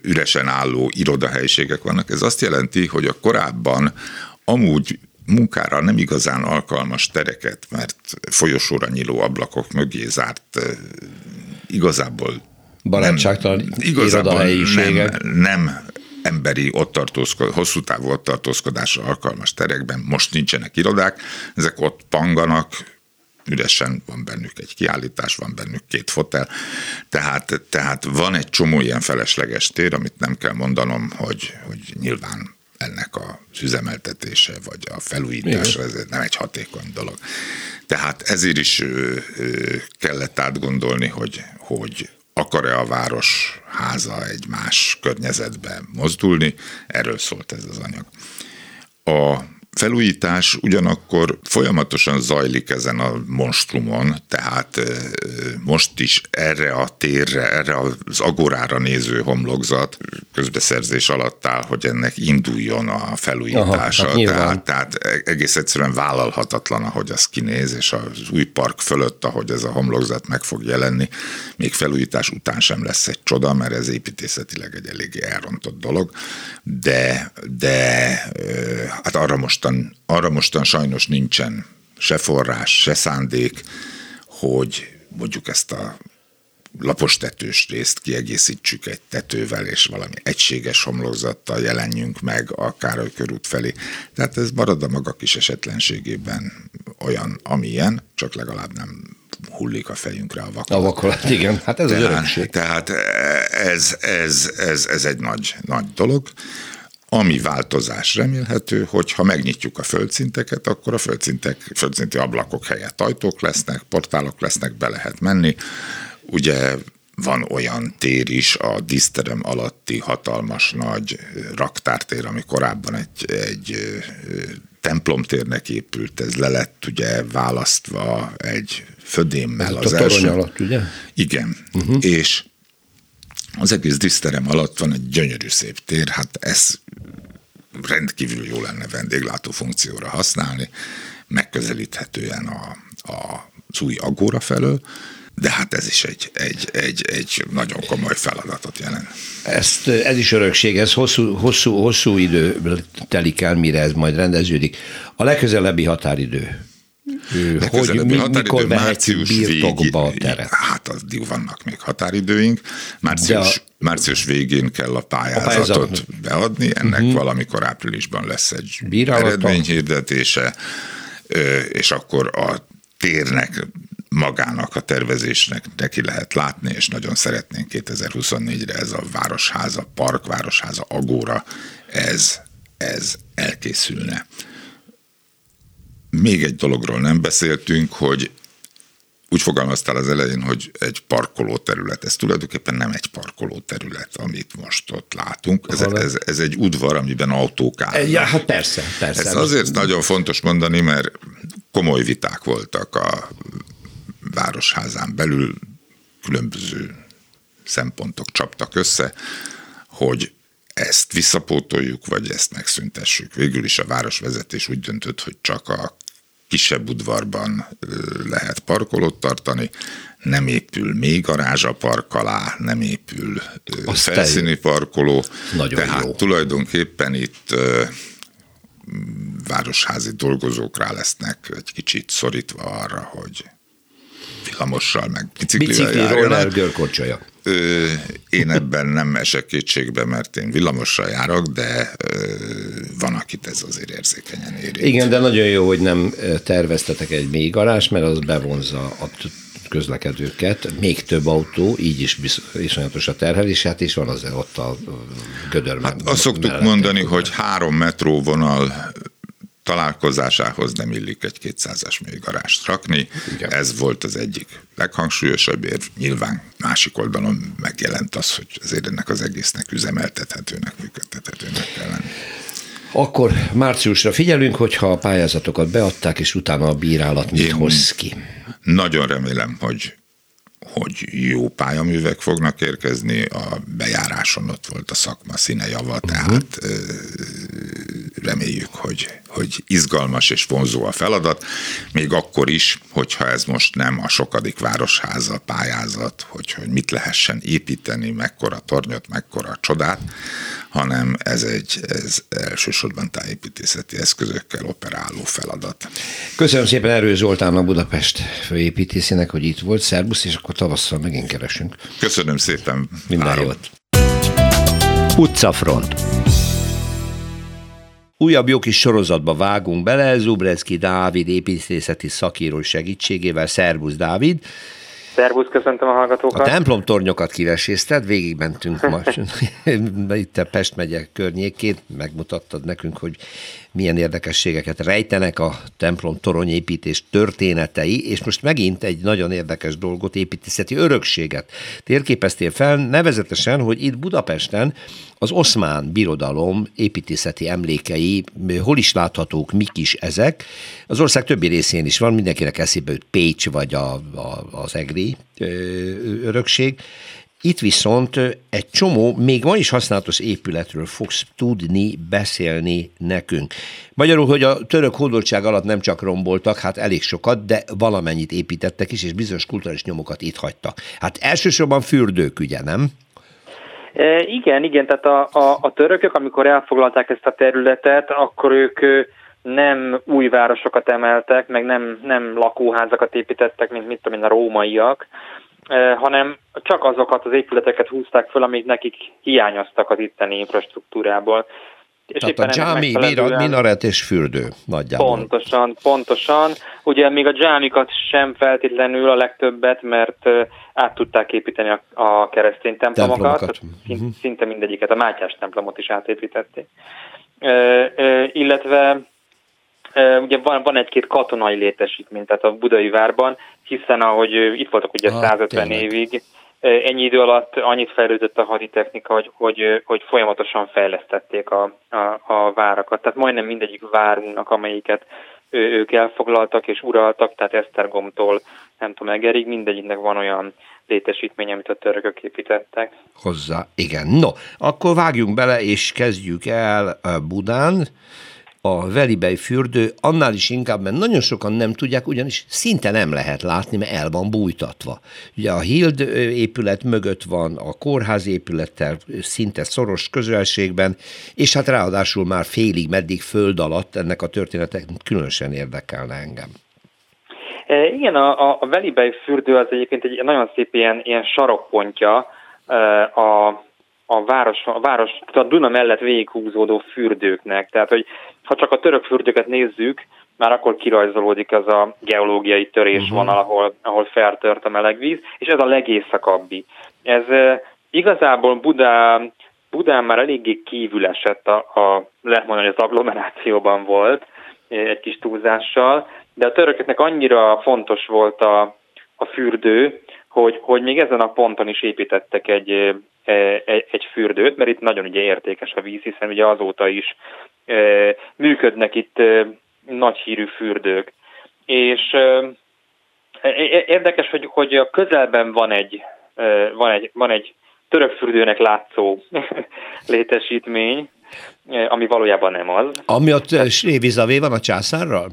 üresen álló irodahelyiségek vannak, ez azt jelenti, hogy a korábban amúgy munkára nem igazán alkalmas tereket, mert folyosóra nyíló ablakok mögé zárt igazából barátságtalan nem, igazából nem, nem emberi ott tartózkod, hosszú távú ott tartózkodásra alkalmas terekben most nincsenek irodák, ezek ott panganak, üresen van bennük egy kiállítás, van bennük két fotel, tehát, tehát van egy csomó ilyen felesleges tér, amit nem kell mondanom, hogy, hogy nyilván ennek a üzemeltetése, vagy a felújítása, ez nem egy hatékony dolog. Tehát ezért is kellett átgondolni, hogy, hogy akar-e a város háza egy más környezetbe mozdulni, erről szólt ez az anyag. A felújítás ugyanakkor folyamatosan zajlik ezen a monstrumon, tehát most is erre a térre, erre az agorára néző homlokzat közbeszerzés alatt áll, hogy ennek induljon a felújítása. Aha, hát tehát, tehát egész egyszerűen vállalhatatlan, ahogy az kinéz, és az új park fölött, ahogy ez a homlokzat meg fog jelenni, még felújítás után sem lesz egy csoda, mert ez építészetileg egy eléggé elrontott dolog, de, de hát arra most mostan, arra mostan sajnos nincsen se forrás, se szándék, hogy mondjuk ezt a lapos tetős részt kiegészítsük egy tetővel, és valami egységes homlokzattal jelenjünk meg a Károly körút felé. Tehát ez marad a maga kis esetlenségében olyan, amilyen, csak legalább nem hullik a fejünkre a vakolat. A vakolat, igen, hát ez tehát, az örökség. Tehát ez, ez, ez, ez egy nagy, nagy dolog. Ami változás remélhető, hogy ha megnyitjuk a földszinteket, akkor a földszintek, földszinti ablakok helyett ajtók lesznek, portálok lesznek, be lehet menni. Ugye van olyan tér is, a díszterem alatti hatalmas nagy raktártér, ami korábban egy, egy templomtérnek épült, ez le lett ugye választva egy födémmel az a első. alatt, ugye? Igen, uh-huh. és az egész díszterem alatt van egy gyönyörű szép tér, hát ez rendkívül jó lenne vendéglátó funkcióra használni, megközelíthetően a, a, az új agóra felől, de hát ez is egy, egy, egy, egy nagyon komoly feladatot jelent. Ezt, ez is örökség, ez hosszú, hosszú, hosszú idő telik el, mire ez majd rendeződik. A legközelebbi határidő hogy mi, mikor március birtokba a teret? Hát addig vannak még határidőink. Március, a, március végén kell a pályázatot, a pályázat. beadni, ennek uh-huh. valamikor áprilisban lesz egy Bírálata. eredményhirdetése, és akkor a térnek magának a tervezésnek neki lehet látni, és nagyon szeretnénk 2024-re ez a városháza, park, városháza, agóra, ez, ez elkészülne. Még egy dologról nem beszéltünk, hogy úgy fogalmaztál az elején, hogy egy parkoló terület. Ez tulajdonképpen nem egy parkoló terület, amit most ott látunk. Ez, ez, ez egy udvar, amiben autók állnak. Ja, hát persze, persze. Ez azért nagyon fontos mondani, mert komoly viták voltak a városházán belül, különböző szempontok csaptak össze, hogy ezt visszapótoljuk, vagy ezt megszüntessük. Végül is a városvezetés úgy döntött, hogy csak a kisebb udvarban lehet parkolót tartani, nem épül még garázs a park alá, nem épül Azt felszíni parkoló. Nagyon tehát jó. tulajdonképpen itt városházi dolgozók rá lesznek egy kicsit szorítva arra, hogy villamossal, meg biciklivel Bicikli, roller, görkorcsolya. Ö, én ebben nem esek kétségbe, mert én villamossal járok, de ö, van, akit ez azért érzékenyen érint. Igen, de nagyon jó, hogy nem terveztetek egy mély garázs, mert az bevonza a közlekedőket, még több autó, így is iszonyatos a terhelés, hát és van az ott a gödör. Hát azt szoktuk mondani, hogy három metróvonal találkozásához nem illik egy 200-as mélygarást rakni. Igen. Ez volt az egyik leghangsúlyosabb érv. Nyilván másik oldalon megjelent az, hogy azért ennek az egésznek üzemeltethetőnek, működtethetőnek kell lenni. Akkor márciusra figyelünk, hogyha a pályázatokat beadták, és utána a bírálat mit Én hoz ki. Nagyon remélem, hogy hogy jó pályaművek fognak érkezni, a bejáráson ott volt a szakma színe java, uh-huh. tehát reméljük, hogy, hogy izgalmas és vonzó a feladat, még akkor is, hogyha ez most nem a sokadik városháza pályázat, hogy, hogy mit lehessen építeni, mekkora tornyot, mekkora csodát, hanem ez egy ez elsősorban tájépítészeti eszközökkel operáló feladat. Köszönöm szépen Erő Zoltánnak Budapest főépítészének, hogy itt volt. Szerbusz, és akkor tavasszal megint keresünk. Köszönöm szépen. Minden Várom. jót. Utcafront. Újabb jó kis sorozatba vágunk bele, Zubrecki Dávid építészeti szakíró segítségével. Szervusz Dávid! Szervusz, köszöntöm a hallgatókat. A templom tornyokat kivesézted, végigmentünk most (laughs) itt a Pest megye környékét, megmutattad nekünk, hogy milyen érdekességeket rejtenek a templom toronyépítés történetei, és most megint egy nagyon érdekes dolgot, építészeti örökséget térképeztél fel, nevezetesen, hogy itt Budapesten az oszmán birodalom építészeti emlékei, hol is láthatók, mik is ezek. Az ország többi részén is van, mindenkinek eszébe jut Pécs vagy a, a, az Egri örökség. Itt viszont egy csomó, még ma is használatos épületről fogsz tudni beszélni nekünk. Magyarul, hogy a török hódoltság alatt nem csak romboltak, hát elég sokat, de valamennyit építettek is, és bizonyos kulturális nyomokat itt hagytak. Hát elsősorban fürdők, ugye, nem? E, igen, igen, tehát a, a, a törökök, amikor elfoglalták ezt a területet, akkor ők nem új városokat emeltek, meg nem, nem lakóházakat építettek, mint mit tudom én, a rómaiak, hanem csak azokat az épületeket húzták föl, amik nekik hiányoztak az itteni infrastruktúrából. És Tehát a dzsámi, minaret és fürdő nagyjából. Pontosan, pontosan. Ugye még a dzsámikat sem feltétlenül a legtöbbet, mert át tudták építeni a, a keresztény templomokat. templomokat. Szinte, uh-huh. szinte mindegyiket, a Mátyás templomot is átépítették. Uh, uh, illetve Ugye van, van egy-két katonai létesítmény, tehát a budai várban, hiszen ahogy itt voltak ugye ah, 150 tényleg. évig, ennyi idő alatt annyit fejlődött a haditechnika, hogy, hogy, hogy folyamatosan fejlesztették a, a, a várakat. Tehát majdnem mindegyik várunknak, amelyiket ők elfoglaltak és uraltak, tehát Esztergomtól nem tudom, Egerig, mindegyiknek van olyan létesítmény, amit a törökök építettek. Hozzá, igen. No, akkor vágjunk bele, és kezdjük el Budán a Velibej fürdő, annál is inkább, mert nagyon sokan nem tudják, ugyanis szinte nem lehet látni, mert el van bújtatva. Ugye a Hild épület mögött van, a kórház épülettel szinte szoros közelségben, és hát ráadásul már félig, meddig föld alatt ennek a történetek különösen érdekelne engem. E, igen, a, a Velibej fürdő az egyébként egy nagyon szép ilyen, ilyen sarokpontja e, a a város, a város, a Duna mellett végighúzódó fürdőknek. Tehát, hogy ha csak a török fürdőket nézzük, már akkor kirajzolódik az a geológiai törésvonal, uh-huh. ahol, ahol feltört a meleg víz, és ez a legészakabbi. Ez e, igazából Budán, Budán már eléggé kívül esett, a, a, lehet mondani, hogy az agglomerációban volt, egy kis túlzással, de a törököknek annyira fontos volt a, a fürdő, hogy, hogy még ezen a ponton is építettek egy, egy, egy fürdőt, mert itt nagyon ugye értékes a víz, hiszen ugye azóta is működnek itt nagy hírű fürdők. És érdekes, hogy, hogy a közelben van egy, van egy, van egy török fürdőnek látszó (laughs) létesítmény, ami valójában nem az. Ami ott Srévizavé van a császárral?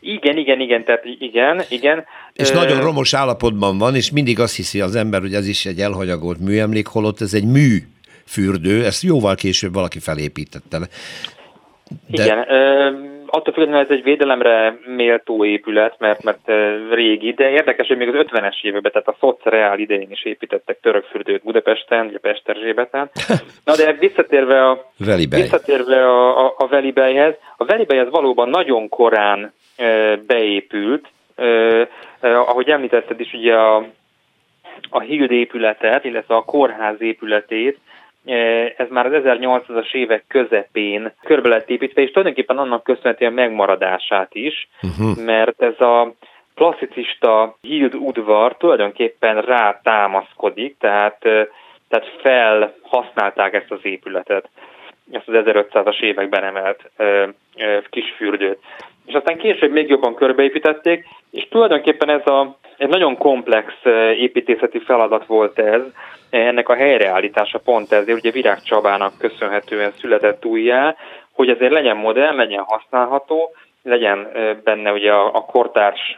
Igen, igen, igen, tehát igen, igen. És nagyon romos állapotban van, és mindig azt hiszi az ember, hogy ez is egy elhanyagolt műemlék, holott ez egy mű fürdő, ezt jóval később valaki felépítette. De... Igen, attól függetlenül ez egy védelemre méltó épület, mert, mert régi, de érdekes, hogy még az 50-es években, tehát a szociál idején is építettek törökfürdőt Budapesten, ugye Pesterzsébeten. Na de visszatérve a, Velibej. visszatérve a, a, a Velibejhez, a Velibejhez valóban nagyon korán e, beépült, e, e, ahogy említetted is, ugye a, a Hild épületet, illetve a kórház épületét ez már az 1800-as évek közepén körbe lett építve, és tulajdonképpen annak köszönhetően megmaradását is, uh-huh. mert ez a klasszicista Hild udvar tulajdonképpen rá támaszkodik, tehát, tehát felhasználták ezt az épületet, ezt az 1500-as években emelt kisfürdőt. És aztán később még jobban körbeépítették, és tulajdonképpen ez a egy nagyon komplex építészeti feladat volt ez, ennek a helyreállítása pont ezért, ugye Virág Csabának köszönhetően született újjá, hogy ezért legyen modell, legyen használható, legyen benne ugye a, a kortárs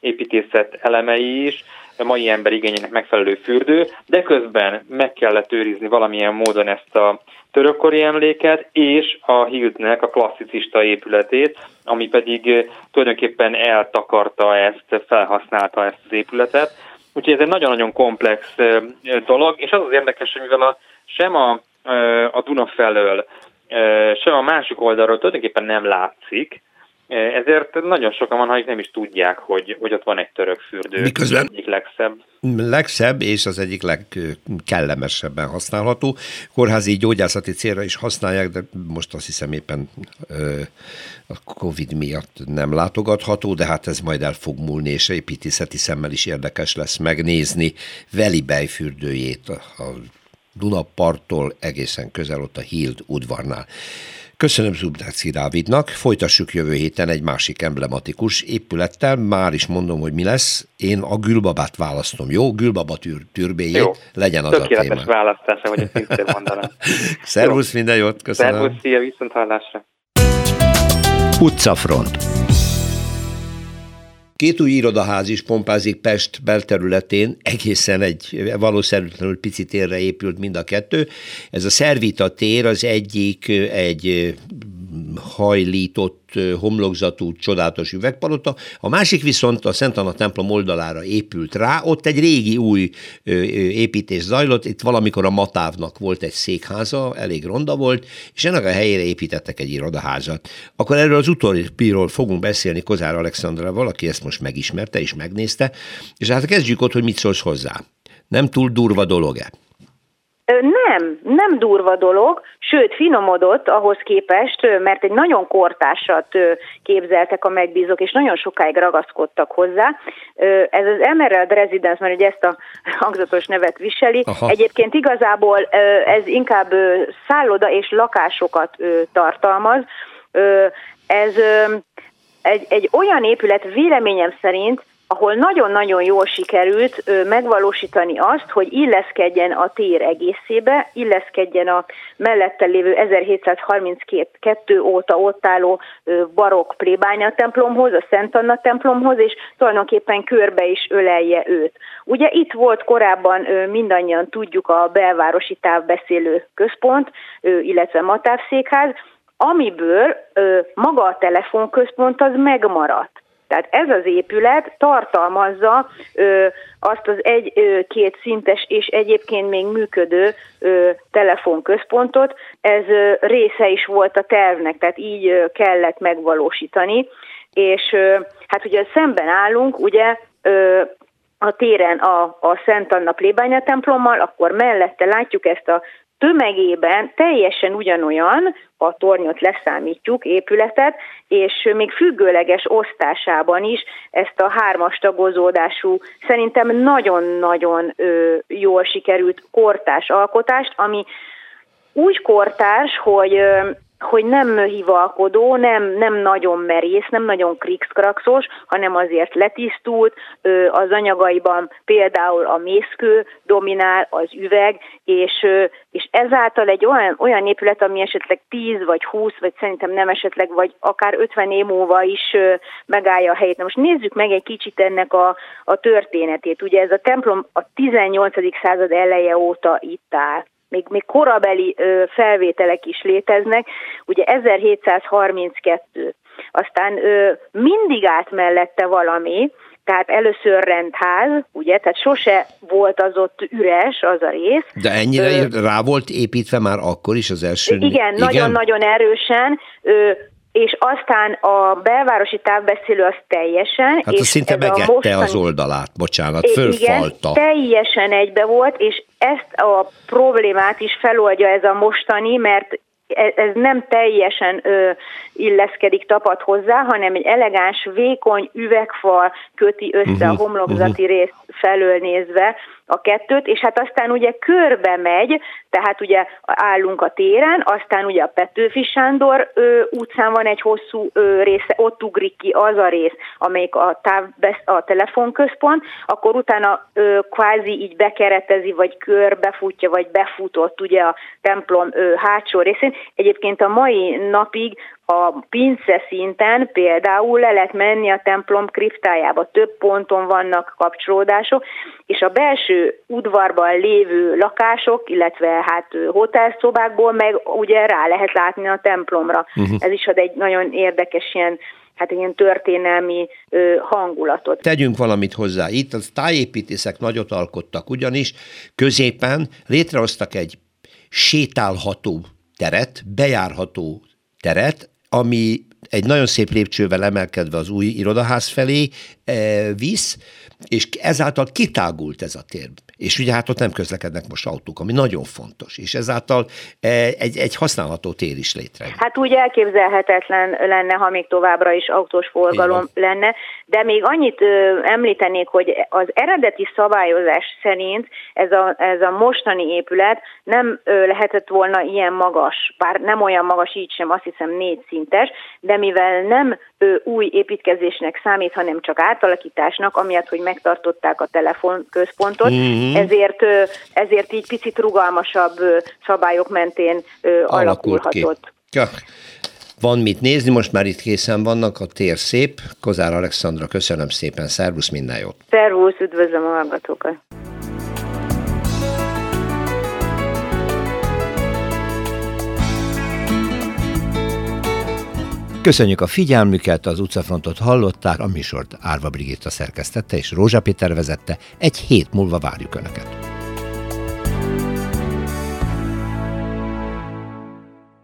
építészet elemei is, mai ember igényének megfelelő fürdő, de közben meg kellett őrizni valamilyen módon ezt a törökkori emléket, és a Hildnek a klasszicista épületét, ami pedig tulajdonképpen eltakarta ezt, felhasználta ezt az épületet. Úgyhogy ez egy nagyon-nagyon komplex dolog, és az az érdekes, hogy mivel a, sem a, a Duna felől, sem a másik oldalról tulajdonképpen nem látszik, ezért nagyon sokan van, akik nem is tudják, hogy, hogy ott van egy török fürdő. Miközben egyik legszebb. Legszebb és az egyik legkellemesebben használható. Kórházi gyógyászati célra is használják, de most azt hiszem éppen a Covid miatt nem látogatható, de hát ez majd el fog múlni, és építészeti szemmel is érdekes lesz megnézni Velibej fürdőjét a Dunaparttól egészen közel ott a Hild udvarnál. Köszönöm Zubdáci Dávidnak, folytassuk jövő héten egy másik emblematikus épülettel, már is mondom, hogy mi lesz. Én a Gülbabát választom, jó? Gülbaba tür, türbéjét, jó. legyen az Tökéletes a téma. választása, hogy ezt szintén mondanám. (laughs) Szervusz, minden jót, köszönöm. Szervusz, szia, viszont hallásra. Utcafront. Két új irodaház is pompázik Pest belterületén, egészen egy valószínűleg pici térre épült mind a kettő. Ez a Szervita tér az egyik egy hajlított homlokzatú, csodálatos üvegpalota, a másik viszont a Szent Anna templom oldalára épült rá, ott egy régi új építés zajlott, itt valamikor a Matávnak volt egy székháza, elég ronda volt, és ennek a helyére építettek egy irodaházat. Akkor erről az utóbbiról fogunk beszélni Kozár Alexandraval, aki ezt most megismerte és megnézte, és hát kezdjük ott, hogy mit szólsz hozzá. Nem túl durva dolog-e? Nem, nem durva dolog, sőt finomodott ahhoz képest, mert egy nagyon kortársat képzeltek a megbízók, és nagyon sokáig ragaszkodtak hozzá. Ez az Emerald Residence, mert ugye ezt a (laughs) hangzatos nevet viseli, Aha. egyébként igazából ez inkább szálloda és lakásokat tartalmaz. Ez egy, egy olyan épület véleményem szerint, ahol nagyon-nagyon jól sikerült megvalósítani azt, hogy illeszkedjen a tér egészébe, illeszkedjen a mellette lévő 1732 óta ott álló barokk plébánya templomhoz, a Szent Anna templomhoz, és tulajdonképpen körbe is ölelje őt. Ugye itt volt korábban mindannyian tudjuk a belvárosi távbeszélő központ, illetve matávszékház, amiből maga a telefonközpont az megmaradt. Tehát ez az épület tartalmazza ö, azt az egy-két szintes és egyébként még működő ö, telefonközpontot. Ez ö, része is volt a tervnek, tehát így ö, kellett megvalósítani. És ö, hát ugye szemben állunk, ugye ö, a téren a, a Szent Anna plébánya templommal, akkor mellette látjuk ezt a tömegében teljesen ugyanolyan, a tornyot leszámítjuk, épületet, és még függőleges osztásában is ezt a hármas tagozódású, szerintem nagyon-nagyon jól sikerült kortás alkotást, ami úgy kortárs, hogy hogy nem hivalkodó, nem, nem nagyon merész, nem nagyon krikszkrakszos, hanem azért letisztult, az anyagaiban például a mészkő dominál, az üveg, és, és ezáltal egy olyan, olyan épület, ami esetleg 10 vagy 20, vagy szerintem nem esetleg, vagy akár 50 év múlva is megállja a helyét. Na most nézzük meg egy kicsit ennek a, a történetét. Ugye ez a templom a 18. század eleje óta itt áll még, még korabeli ö, felvételek is léteznek. Ugye 1732 aztán ö, mindig át mellette valami, tehát először rendház, ugye, tehát sose volt az ott üres az a rész. De ennyire ö, rá volt építve már akkor is az első? Igen, nagyon-nagyon erősen. Ö, és aztán a belvárosi távbeszélő az teljesen. Hát és szinte megette mostani... az oldalát, bocsánat, fölfalta. Igen, teljesen egybe volt, és ezt a problémát is feloldja ez a mostani, mert e- ez nem teljesen ö, illeszkedik, tapad hozzá, hanem egy elegáns, vékony üvegfal köti össze uh-huh, a mhm, homlokzati uh-huh. rész felől nézve, a kettőt, és hát aztán ugye körbe megy, tehát ugye állunk a téren, aztán ugye a Petőfi Sándor ö, utcán van egy hosszú ö, része, ott ugrik ki az a rész, amelyik a, táv, a telefonközpont, akkor utána ö, kvázi így bekeretezi, vagy körbefutja, vagy befutott ugye a templom ö, hátsó részén. Egyébként a mai napig a pince szinten például le lehet menni a templom kriptájába, több ponton vannak kapcsolódások, és a belső udvarban lévő lakások, illetve hát hotelszobákból meg ugye rá lehet látni a templomra. Uh-huh. Ez is ad egy nagyon érdekes ilyen hát ilyen történelmi ö, hangulatot. Tegyünk valamit hozzá. Itt az tájépítészek nagyot alkottak, ugyanis középen létrehoztak egy sétálható teret, bejárható teret, ami egy nagyon szép lépcsővel emelkedve az új irodaház felé e, visz, és ezáltal kitágult ez a tér. És ugye hát ott nem közlekednek most autók, ami nagyon fontos, és ezáltal e, egy, egy használható tér is létre. Hát úgy elképzelhetetlen lenne, ha még továbbra is autós forgalom lenne, de még annyit ö, említenék, hogy az eredeti szabályozás szerint ez a, ez a mostani épület nem ö, lehetett volna ilyen magas, bár nem olyan magas így sem, azt hiszem négy szintes, de mivel nem ö, új építkezésnek számít, hanem csak átalakításnak, amiatt, hogy megtartották a telefonközpontot, mm-hmm. Ezért, ö, ezért így picit rugalmasabb szabályok mentén alakulhatott. Ja van mit nézni, most már itt készen vannak, a tér szép. Kozár Alexandra, köszönöm szépen, szervusz, minden jót! Szervusz, üdvözlöm a hallgatókat! Köszönjük a figyelmüket, az utcafrontot hallották, a műsort Árva Brigitta szerkesztette és Rózsa Péter vezette. Egy hét múlva várjuk Önöket.